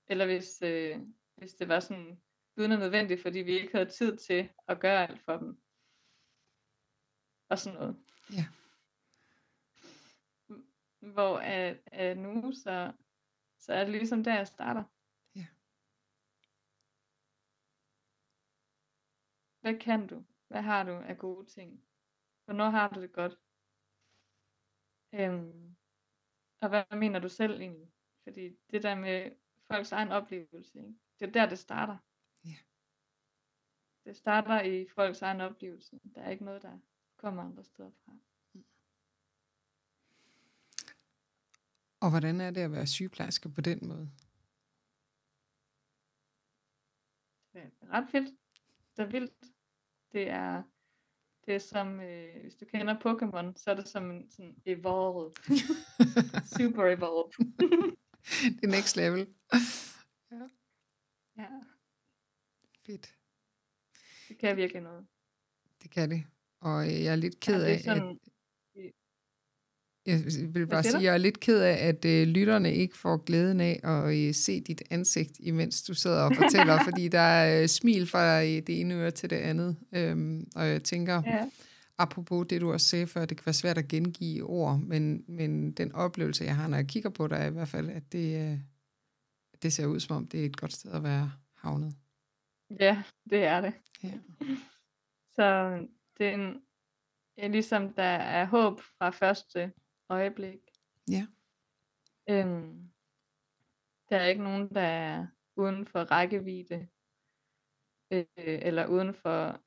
eller hvis, øh, hvis det var sådan uden nødvendigt, fordi vi ikke havde tid til at gøre alt for dem. Og sådan noget. Ja. Hvor at, at nu, så, så er det ligesom der, jeg starter. Ja. Hvad kan du? Hvad har du af gode ting? Hvornår har du det godt? Øhm, og hvad mener du selv egentlig? Fordi det der med folks egen oplevelse, ikke? det er der, det starter. Ja. Det starter i folks egen oplevelse. Der er ikke noget, der kommer andre steder fra. Og hvordan er det at være sygeplejerske på den måde? Det er ret fedt. Det er vildt. Det er, det er som, øh, hvis du kender Pokémon, så er det som en sådan evolved. Super evolved. det er next level. ja, Fedt. Det kan virkelig noget. Det kan det. Og øh, jeg er lidt ked Ja, af, sådan, at, jeg vil bare sige, jeg er lidt ked af, at øh, lytterne ikke får glæden af at øh, se dit ansigt, imens du sidder og fortæller, fordi der er øh, smil fra øh, det ene øre til det andet. Øhm, og jeg tænker, ja, apropos det, du også sagde før, det kan være svært at gengive i ord, men, men den oplevelse, jeg har, når jeg kigger på dig, er i hvert fald, at det, øh, det ser ud som om, det er et godt sted at være havnet. ja, det er det. Ja. Så det er en, ja, ligesom der er håb fra første øjeblik. Ja. Øhm, der er ikke nogen, der er uden for rækkevidde, øh, eller uden for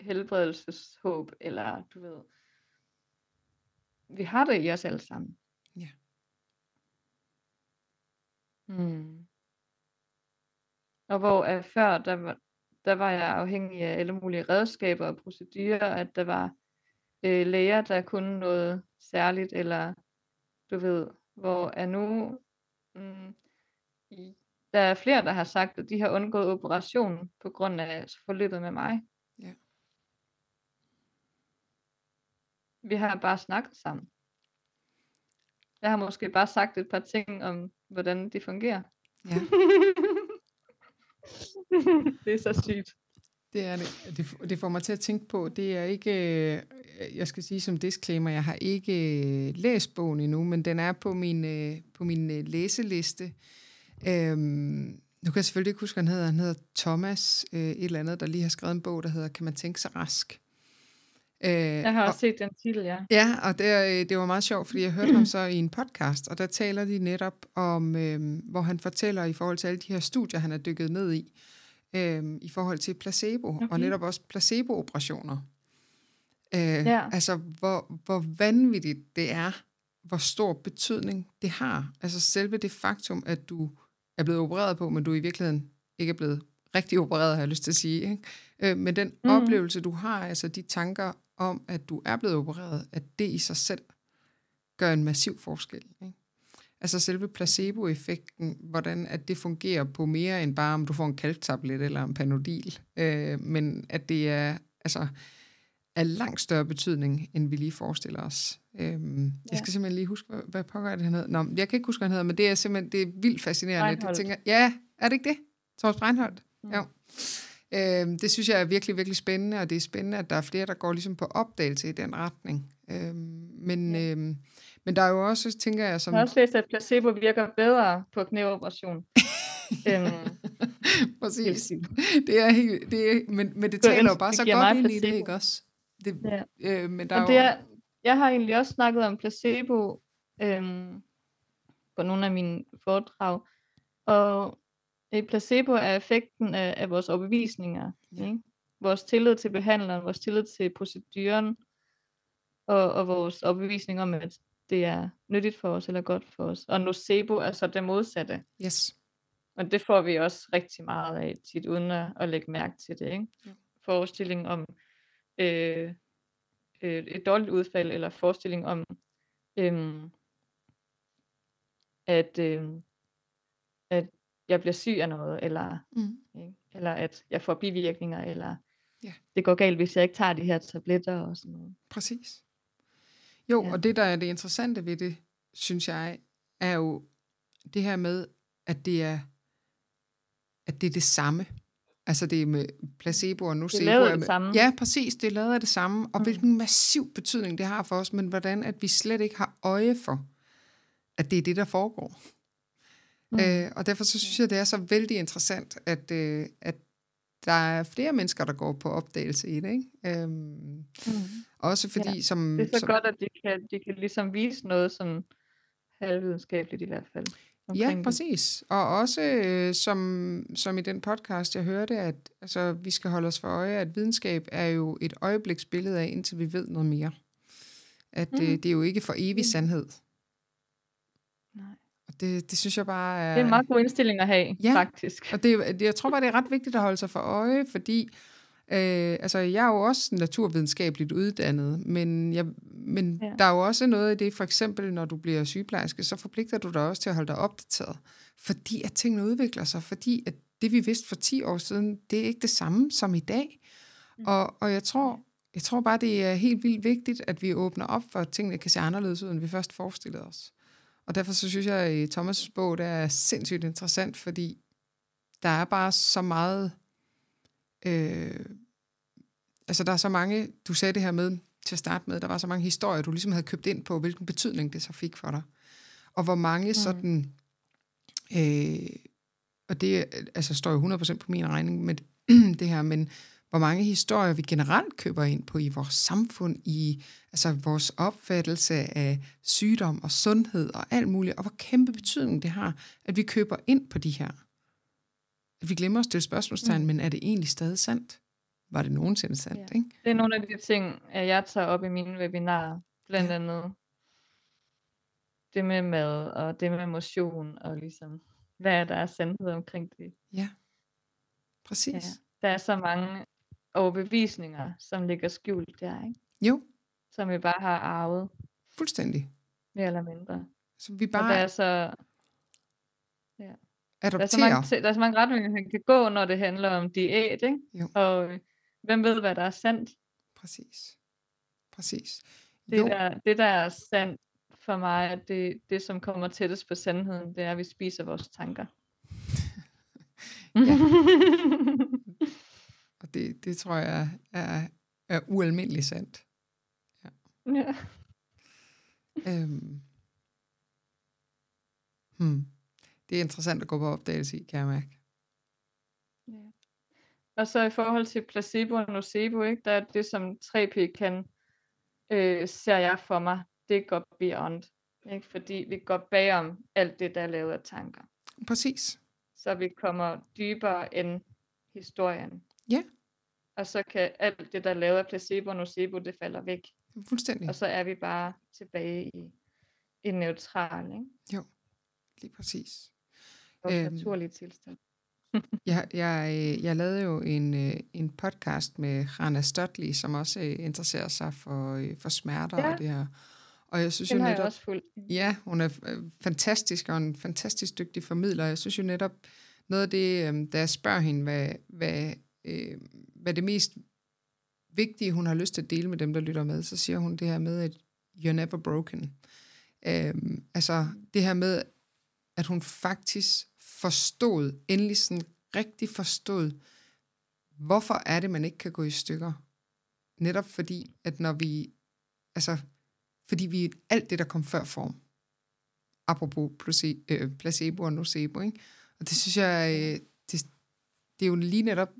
helbredelseshåb, eller du ved, vi har det i os alle sammen. Ja. Hmm. Og hvor at før, der var, der var jeg afhængig af alle mulige redskaber og procedurer, at der var øh, læger, der kunne noget særligt, eller du ved, hvor er nu, mm, der er flere, der har sagt, at de har undgået operationen på grund af altså forløbet med mig. Ja. Vi har bare snakket sammen. Jeg har måske bare sagt et par ting om, hvordan det fungerer. Ja. det er så sygt. Det er det. det. Det får mig til at tænke på, det er ikke, øh, jeg skal sige som disclaimer, jeg har ikke øh, læst bogen endnu, men den er på min, øh, på min læseliste. Øhm, nu kan jeg selvfølgelig ikke huske, hvad han hedder. Han hedder Thomas, et eller andet, der lige har skrevet en bog, der hedder Kan man tænke sig rask? Øh, jeg har også og, set den titel, ja. Ja, og det, det var meget sjovt, fordi jeg hørte ham så i en podcast, og der taler de netop om, øh, hvor han fortæller i forhold til alle de her studier, han er dykket ned i, øh, i forhold til placebo, okay. og netop også placebo-operationer. Øh, ja. Altså, hvor, hvor vanvittigt det er, hvor stor betydning det har. Altså selve det faktum, at du er blevet opereret på, men du i virkeligheden ikke er blevet rigtig opereret, har jeg lyst til at sige. Ikke? Øh, men den mm. oplevelse, du har, altså de tanker om, at du er blevet opereret, at det i sig selv gør en massiv forskel. Ikke? Altså selve placeboeffekten, hvordan at det fungerer på mere end bare, om du får en kalktablet eller en panodil, øh, men at det er altså af langt større betydning, end vi lige forestiller os. Øhm, ja. Jeg skal simpelthen lige huske, hvad, hvad pokker det, han hedder. Nå, jeg kan ikke huske, hvad han hedder, men det er simpelthen det er vildt fascinerende. Jeg tænker, ja, er det ikke det? Thomas Breinholt? Mm. Jo. Øh, det synes jeg er virkelig, virkelig spændende, og det er spændende, at der er flere, der går ligesom på opdagelse i den retning. Øh, men, ja. øh, men der er jo også, tænker jeg... Som... Jeg har også læst, at placebo virker bedre på knæoperation. øhm, Præcis. Det er helt, det er, men, men det taler jo bare så godt ind placebo. i det, ikke også? Det, ja. øh, men der er det er, jeg har egentlig også snakket om placebo øhm, på nogle af mine foredrag, og i placebo er effekten af, af vores overbevisninger. Ja. Ikke? Vores tillid til behandleren, vores tillid til proceduren, og, og vores overbevisning om, at det er nyttigt for os, eller godt for os. Og nocebo er så det modsatte. Yes. Og det får vi også rigtig meget af tit, uden at, at lægge mærke til det. Ikke? Ja. Forestilling om øh, øh, et dårligt udfald, eller forestilling om, øh, at, øh, at jeg bliver syg af noget, eller, mm. ikke? eller at jeg får bivirkninger, eller ja. det går galt, hvis jeg ikke tager de her tabletter og sådan noget. Præcis. Jo, ja. og det der er det interessante ved det, synes jeg, er jo det her med, at det er, at det er det samme. Altså det er med placebo og nocebo. Det er lavet det samme. Ja, præcis. Det er lavet af det samme. Og mm. hvilken massiv betydning det har for os, men hvordan at vi slet ikke har øje for, at det er det, der foregår. Mm. Øh, og derfor så synes jeg, det er så vældig interessant, at, øh, at der er flere mennesker, der går på opdagelse i det. Ikke? Øhm, mm. Også fordi, ja. som... Det er så som, godt, at de kan, de kan ligesom vise noget sådan halvvidenskabeligt i hvert fald. Ja, præcis. Og også øh, som, som i den podcast, jeg hørte, at altså, vi skal holde os for øje, at videnskab er jo et øjebliksbillede af, indtil vi ved noget mere. At mm. øh, det er jo ikke for evig mm. sandhed. Nej. Det, det synes jeg bare er... Det er en meget god indstilling at have, ja, faktisk. og det, jeg tror bare, det er ret vigtigt at holde sig for øje, fordi øh, altså, jeg er jo også naturvidenskabeligt uddannet, men, jeg, men ja. der er jo også noget i det, for eksempel når du bliver sygeplejerske, så forpligter du dig også til at holde dig opdateret, fordi at tingene udvikler sig, fordi at det vi vidste for 10 år siden, det er ikke det samme som i dag. Mm. Og, og jeg tror, jeg tror bare, det er helt vildt vigtigt, at vi åbner op for, at tingene kan se anderledes ud, end vi først forestillede os. Og derfor så synes jeg, at Thomas' bog der er sindssygt interessant, fordi der er bare så meget... Øh, altså der er så mange, du sagde det her med til at starte med, der var så mange historier, du ligesom havde købt ind på, hvilken betydning det så fik for dig. Og hvor mange mm. sådan... Øh, og det altså, står jo 100% på min regning med det her, men hvor mange historier vi generelt køber ind på i vores samfund, i altså vores opfattelse af sygdom og sundhed og alt muligt, og hvor kæmpe betydning det har, at vi køber ind på de her. At vi glemmer at stille spørgsmålstegn, mm. men er det egentlig stadig sandt? Var det nogensinde sandt? Ja. Ikke? Det er nogle af de ting, jeg tager op i mine webinarer, blandt ja. andet det med mad og det med motion og ligesom, hvad er der er sandhed omkring det. Ja, præcis. Ja. Der er så mange overbevisninger, som ligger skjult der, ikke? Jo. Som vi bare har arvet. Fuldstændig. Mere eller mindre. Som vi bare... Og der er så... Ja. Adopterer. Der er, så mange, der er så mange retninger, man kan gå, når det handler om diæt, ikke? Jo. Og hvem ved, hvad der er sandt? Præcis. Præcis. Det der, det der er sandt for mig, at det, det som kommer tættest på sandheden, det er, at vi spiser vores tanker. Ja. Det, det tror jeg er, er ualmindeligt sandt. ja. Øhm. Hmm. Det er interessant at gå på opdagelse i, kan jeg mærke. Ja. Og så i forhold til placebo og nocebo, ikke, der er det, som 3P kan, øh, ser jeg for mig, det går beyond. Ikke? Fordi vi går bagom alt det, der er lavet af tanker. Præcis. Så vi kommer dybere end historien. Ja. Og så kan alt det, der er lavet af placebo og nocebo, det falder væk. Fuldstændig. Og så er vi bare tilbage i en neutral, ikke? Lige præcis. Vores Øhm. øhm. naturlige tilstand. Jeg, jeg, øh, jeg lavede jo en, øh, en podcast med Rana Stotley, som også øh, interesserer sig for, for smerter Ja. og det her. Og jeg synes Den jo har jeg netop, også fulgt. ja, hun er fantastisk og en fantastisk dygtig formidler. Jeg synes jo netop, noget af det, øh, da jeg spørger hende, hvad, hvad, øh, hvad det mest vigtige, hun har lyst til at dele med dem, der lytter med, så siger hun det her med, at you're never broken. Øh, altså det her med, at hun faktisk forstod, endelig sådan rigtig forstod, hvorfor er det, man ikke kan gå i stykker. Netop fordi, at når vi, altså, fordi vi, alt det, der kom før form, apropos placebo øh, og nocebo, ikke? og det synes jeg, øh, det, det er jo lige netop,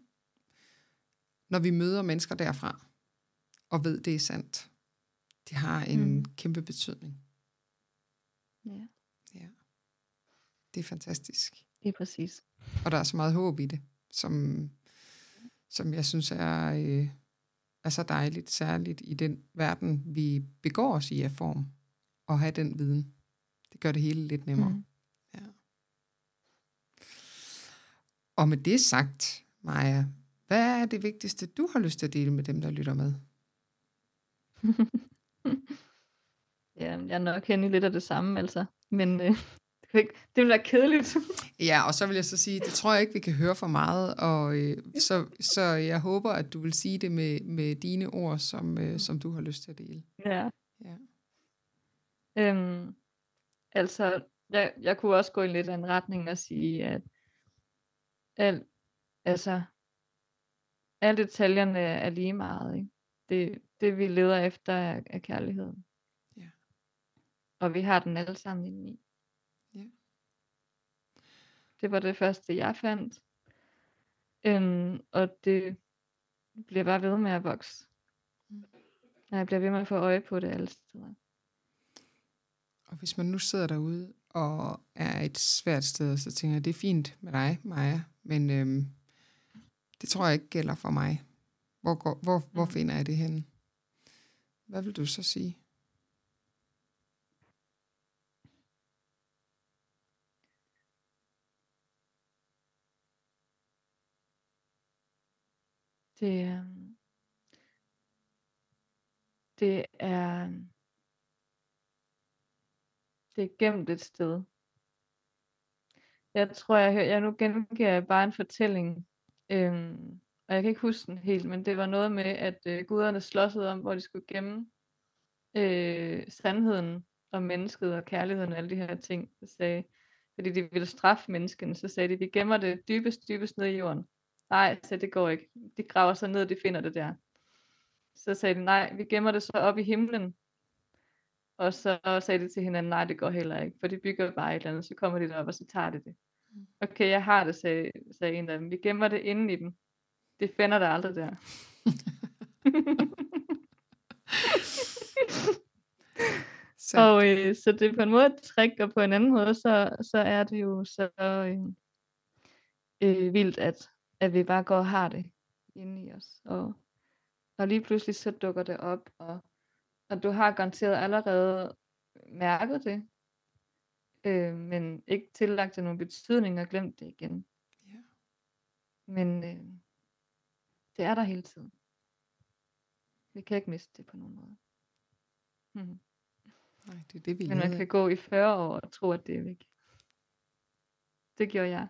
når vi møder mennesker derfra, og ved, det er sandt, det har en Mm. kæmpe betydning. Ja, Ja. Det er fantastisk. det er præcis. Og der er så meget håb i det, som, som jeg synes er, øh, er så dejligt, særligt i den verden, vi begår os i af form, og have den viden. Det gør det hele lidt nemmere. Mm. Ja. Og med det sagt, Maja, hvad er det vigtigste, du har lyst til at dele med dem, der lytter med? Ja, jeg er nok hen i lidt af det samme, altså. Men øh, det, vil ikke, det vil være kedeligt. Ja, og så vil jeg så sige, det tror jeg ikke, vi kan høre for meget, og øh, så, så jeg håber, at du vil sige det med, med dine ord, som, øh, som du har lyst til at dele. ja. Ja. Øhm, altså, jeg, jeg kunne også gå i lidt af en retning og sige, at al, altså, alle detaljerne er lige meget. Ikke? Det, det vi leder efter er, er kærligheden. Ja. Og vi har den alle sammen indeni. Ja. Det var det første, jeg fandt. Øhm, og det bliver bare ved med at vokse. Mm. Jeg bliver ved med at få øje på det alle steder. Og hvis man nu sidder derude og er et svært sted, så tænker jeg, det er fint med dig, Maja, men øhm, det tror jeg ikke gælder for mig. Hvor, går, hvor, hvor Mm. finder jeg det henne? Hvad vil du så sige? Det, øhm, det er det er gemt et sted. Jeg tror, jeg, hø- jeg nu gengiver jeg bare en fortælling, øhm, og jeg kan ikke huske den helt, men det var noget med, at øh, guderne slåsede om, hvor de skulle gemme øh, sandheden om mennesket og kærligheden og alle de her ting. Så sagde, fordi de ville straffe menneskene, så sagde de, vi gemmer det dybest, dybest ned i jorden. Nej, så det går ikke. De graver sig ned, de finder det der. Så sagde de, nej, vi gemmer det så op i himlen. Og så sagde de til hinanden, nej, det går heller ikke, for de bygger bare et eller andet, så kommer de derop, og så tager de det. Mm. Okay, jeg har det, sagde, sagde en af dem. Vi gemmer det inde i dem. Det finder der aldrig der. Så, Og øh, så det er på en måde et trick, og på en anden måde, så, så er det jo så øh, øh, vildt, at, at vi bare går og har det inde i os. Og, og lige pludselig så dukker det op, og, og du har garanteret allerede mærket det, øh, men ikke tillagt det nogen betydning og glemt det igen. Ja. Men øh, det er der hele tiden. Vi kan ikke miste det på nogen måde. Mhm. nej, det er det, vi Men man kan gå i 40 år og tro, at det er væk. Det gjorde jeg.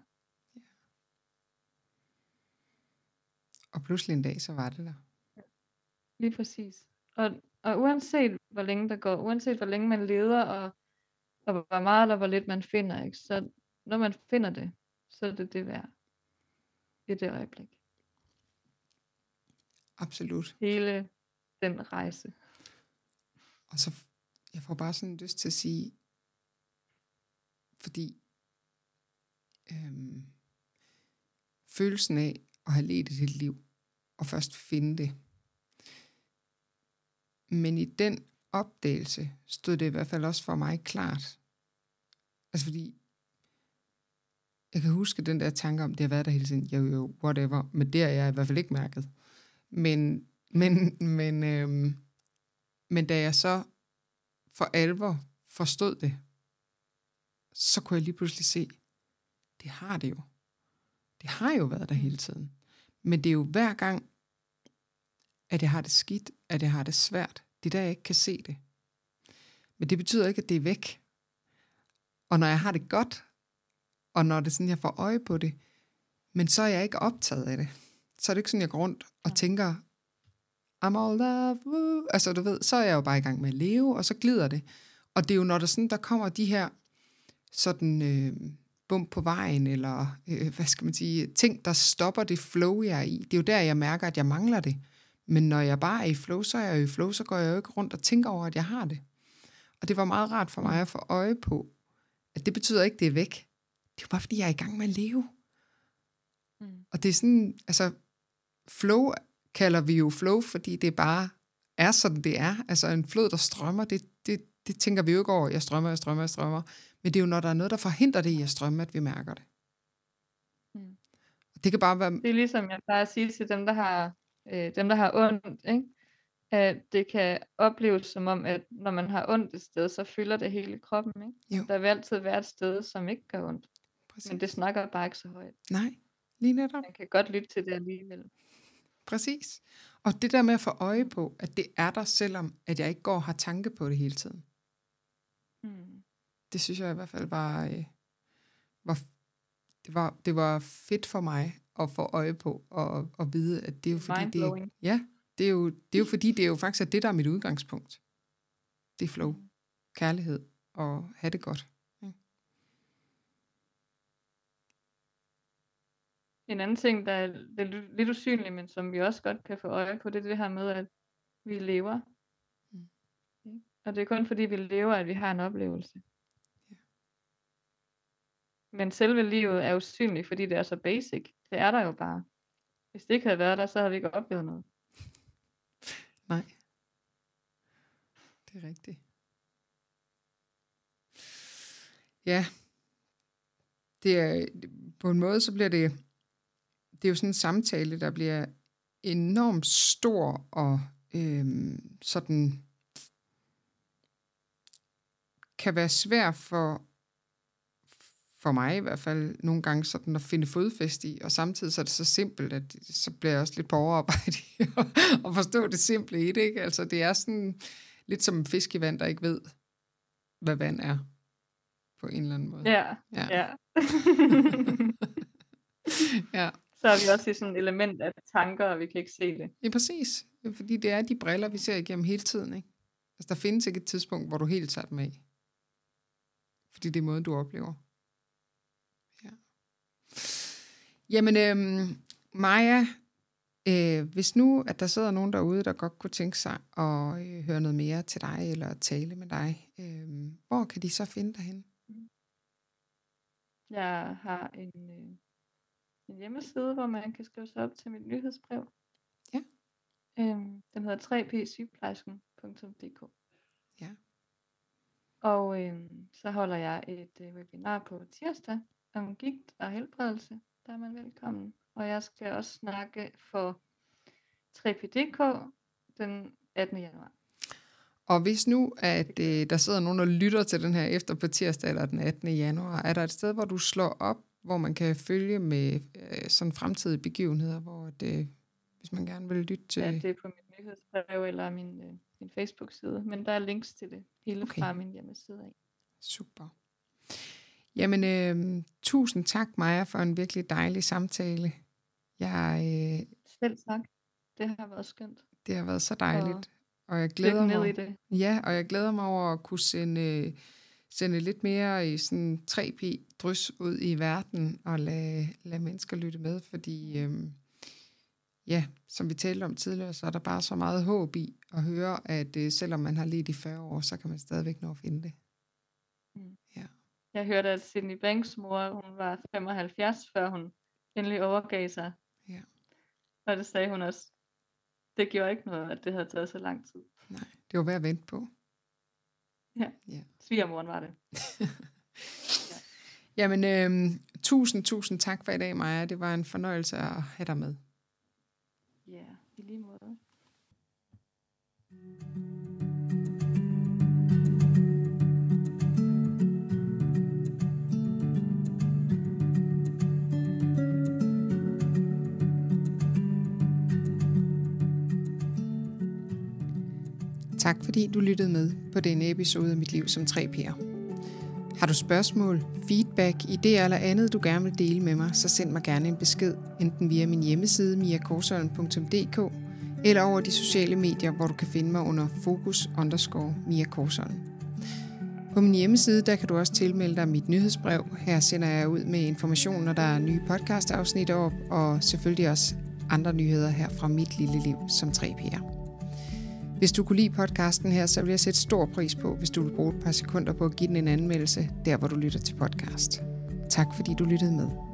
Og pludselig en dag, så var det der. Lige præcis. Og Og uanset hvor længe der går, uanset hvor længe man leder, og, og hvor meget eller hvor lidt man finder, ikke? så når man finder det, så er det det værd i det øjeblik. Absolut. Hele den rejse. Og så, jeg får bare sådan lyst til at sige, fordi øhm, følelsen af at have ledt et liv, og først finde det. Men i den opdagelse stod det i hvert fald også for mig klart. Altså fordi, jeg kan huske den der tanke om, det har været der hele tiden, jo jo, whatever, men det har jeg i hvert fald ikke mærket. Men, men, men, øhm, men da jeg så for alvor forstod det, så kunne jeg lige pludselig se, det har det jo. Det har jo været der hele tiden. Men det er jo hver gang, at jeg har det skidt, at jeg har det svært. Det er der, jeg ikke kan se det. Men det betyder ikke, at det er væk. Og når jeg har det godt, og når det er sådan, jeg får øje på det, men så er jeg ikke optaget af det. Så er det ikke sådan, jeg går rundt og tænker, I'm all love, woo. altså du ved, så er jeg jo bare i gang med at leve, og så glider det. Og det er jo, når der sådan, der kommer de her sådan øh, bump på vejen, eller øh, hvad skal man sige, ting, der stopper det flow, jeg er i. Det er jo der, jeg mærker, at jeg mangler det. Men når jeg bare er i flow, så er jeg jo i flow, så går jeg jo ikke rundt og tænker over, at jeg har det. Og det var meget rart for mig at få øje på, at det betyder ikke, det er væk. Det er jo bare, fordi jeg er i gang med at leve. Mm. Og det er sådan, altså, flow kalder vi jo flow, fordi det bare er sådan, det er. Altså en flod, der strømmer, det, det, det tænker vi jo ikke over, jeg strømmer, jeg strømmer, jeg strømmer. Men det er jo, når der er noget, der forhindrer det i at strømme, at vi mærker det. Mm. Det kan bare være... Det er ligesom, jeg plejer at sige til dem, der har, øh, dem, der har ondt, ikke? At det kan opleves som om, at når man har ondt et sted, så fylder det hele kroppen. Ikke? Jo. Der vil altid være et sted, som ikke gør ondt. Præcis. Men det snakker bare ikke så højt. Nej, lige netop. Man kan godt lytte til det alligevel. Præcis. Og det der med at få øje på, at det er der, selvom at jeg ikke går og har tanke på det hele tiden. Mm. Det synes jeg i hvert fald var, øh, var, det var, det var fedt for mig at få øje på og, og vide, at det er jo fordi, det, ja, det er, jo, det er jo fordi, det er jo faktisk er det, der er mit udgangspunkt. Det er flow, kærlighed og have det godt. En anden ting, der er lidt usynlig, men som vi også godt kan få øje på, det er det her med, at vi lever. Mm. Og det er kun fordi vi lever, at vi har en oplevelse. Ja. Men selve livet er usynligt, fordi det er så basic. Det er der jo bare. Hvis det ikke havde været der, så havde vi ikke oplevet noget. Nej. Det er rigtigt. Ja. Det er, på en måde, så bliver det, det er jo sådan en samtale, der bliver enormt stor og øhm, sådan kan være svær for for mig i hvert fald nogle gange sådan at finde fodfæste i, og samtidig så er det så simpelt, at så bliver jeg også lidt på overarbejde at forstå det simple i det, ikke? Altså det er sådan lidt som en fisk i vand, der ikke ved, hvad vand er, på en eller anden måde. Ja, ja. Ja. ja. Så er vi også i sådan et element af tanker, og vi kan ikke se det. Ja, præcis. Fordi det er de briller, vi ser igennem hele tiden, ikke? Altså der findes ikke et tidspunkt, hvor du helt tager dem af. Fordi det er måden, du oplever. Jamen, øhm, Maja, øh, hvis nu, at der sidder nogen derude, der godt kunne tænke sig at øh, høre noget mere til dig, eller tale med dig, øh, hvor kan de så finde dig hen? Jeg har en, øh, en hjemmeside, hvor man kan skrive sig op til mit nyhedsbrev. Ja. Øhm, den hedder 3psygeplejersken.dk Ja. Og øh, så holder jeg et øh, webinar på tirsdag om gigt og helbredelse der er man velkommen. Og jeg skal også snakke for 3PDK den 18. januar. Og hvis nu, at øh, der sidder nogen og lytter til den her efter på tirsdag eller den 18. januar, er der et sted, hvor du slår op, hvor man kan følge med øh, sådan fremtidige begivenheder, hvor det, hvis man gerne vil lytte til... Ja, det er på min nyhedsbrev eller min, øh, min Facebook-side, men der er links til det hele okay. fra min hjemmeside af. Super. Jamen, øh, tusind tak, Maja, for en virkelig dejlig samtale. Jeg, øh, Selv tak. Det har været skønt. Det har været så dejligt og jeg glæder ned mig, i det. ja, og jeg glæder mig over at kunne sende, sende lidt mere i sådan 3P drys ud i verden og lade, lade mennesker lytte med, fordi øhm, ja, som vi talte om tidligere, så er der bare så meget håb i at høre, at øh, selvom man har lidt i 40 år, så kan man stadigvæk nå at finde det. Jeg hørte, at Sydney Banks mor, hun var 75, før hun endelig overgav sig. Ja. Og det sagde hun også. Det gjorde ikke noget, at det havde taget så lang tid. Nej, det var værd at vente på. Ja. ja. Svigermoren var det. Jamen, øhm, tusind, tusind tak for i dag, Maja. Det var en fornøjelse at have dig med. Ja, i lige måde. Tak fordi du lyttede med på denne episode af Mit Liv som 3P'er. Har du spørgsmål, feedback, idéer eller andet, du gerne vil dele med mig, så send mig gerne en besked, enten via min hjemmeside miakorsholm.dk eller over de sociale medier, hvor du kan finde mig under fokus underscore Mia Korsholm. På min hjemmeside, der kan du også tilmelde dig mit nyhedsbrev. Her sender jeg ud med information, når der er nye podcastafsnit op, og selvfølgelig også andre nyheder her fra mit lille liv som 3P'er. Hvis du kunne lide podcasten her, så vil jeg sætte stor pris på, hvis du vil bruge et par sekunder på at give den en anmeldelse, der hvor du lytter til podcast. Tak fordi du lyttede med.